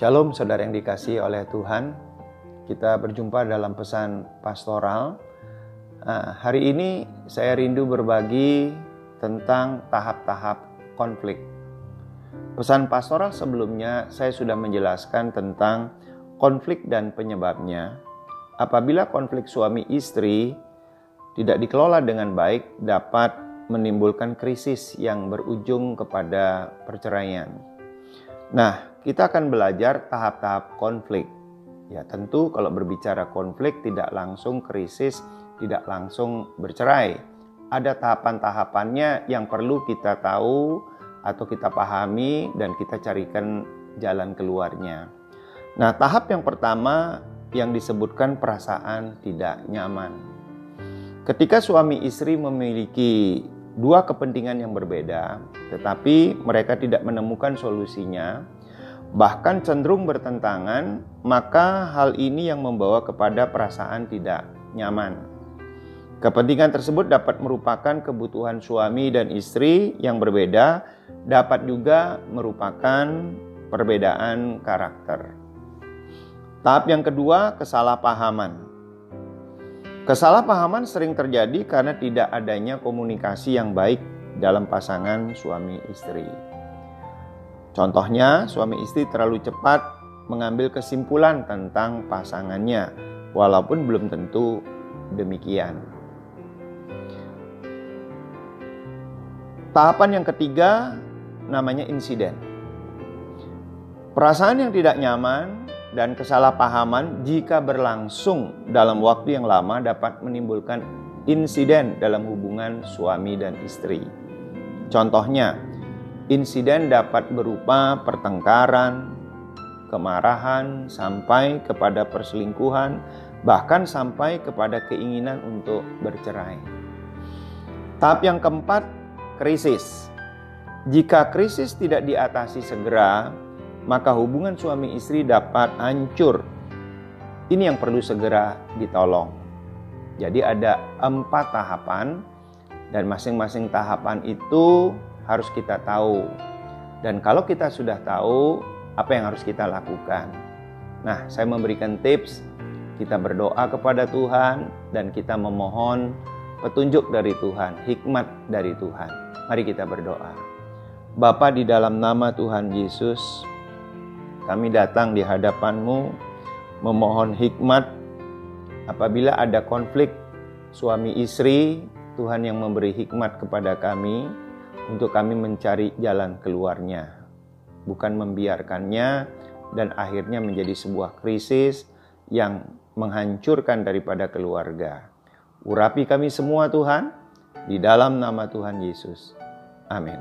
Shalom saudara yang dikasih oleh Tuhan. Kita berjumpa dalam pesan pastoral. Nah, hari ini saya rindu berbagi tentang tahap-tahap konflik. Pesan pastoral sebelumnya saya sudah menjelaskan tentang konflik dan penyebabnya. Apabila konflik suami istri tidak dikelola dengan baik dapat menimbulkan krisis yang berujung kepada perceraian. Nah, kita akan belajar tahap-tahap konflik. Ya, tentu kalau berbicara konflik tidak langsung krisis, tidak langsung bercerai. Ada tahapan-tahapannya yang perlu kita tahu atau kita pahami dan kita carikan jalan keluarnya. Nah, tahap yang pertama yang disebutkan perasaan tidak nyaman. Ketika suami istri memiliki dua kepentingan yang berbeda, tetapi mereka tidak menemukan solusinya, bahkan cenderung bertentangan, maka hal ini yang membawa kepada perasaan tidak nyaman. Kepentingan tersebut dapat merupakan kebutuhan suami dan istri yang berbeda, dapat juga merupakan perbedaan karakter. Tahap yang kedua, kesalahpahaman. Kesalahpahaman sering terjadi karena tidak adanya komunikasi yang baik dalam pasangan suami istri. Contohnya, suami istri terlalu cepat mengambil kesimpulan tentang pasangannya, walaupun belum tentu demikian. Tahapan yang ketiga namanya insiden. Perasaan yang tidak nyaman dan kesalahpahaman jika berlangsung dalam waktu yang lama dapat menimbulkan insiden dalam hubungan suami dan istri. Contohnya, insiden dapat berupa pertengkaran, kemarahan, sampai kepada perselingkuhan, bahkan sampai kepada keinginan untuk bercerai. Tahap yang keempat, krisis. Jika krisis tidak diatasi segera, maka hubungan suami istri dapat hancur. Ini yang perlu segera ditolong. Jadi ada empat tahapan dan masing-masing tahapan itu harus kita tahu. Dan kalau kita sudah tahu, apa yang harus kita lakukan? Nah, saya memberikan tips, kita berdoa kepada Tuhan dan kita memohon petunjuk dari Tuhan, hikmat dari Tuhan. Mari kita berdoa. Bapa di dalam nama Tuhan Yesus, kami datang di hadapanmu memohon hikmat apabila ada konflik suami istri, Tuhan yang memberi hikmat kepada kami untuk kami mencari jalan keluarnya, bukan membiarkannya dan akhirnya menjadi sebuah krisis yang menghancurkan daripada keluarga. Urapi kami semua Tuhan, di dalam nama Tuhan Yesus. Amin.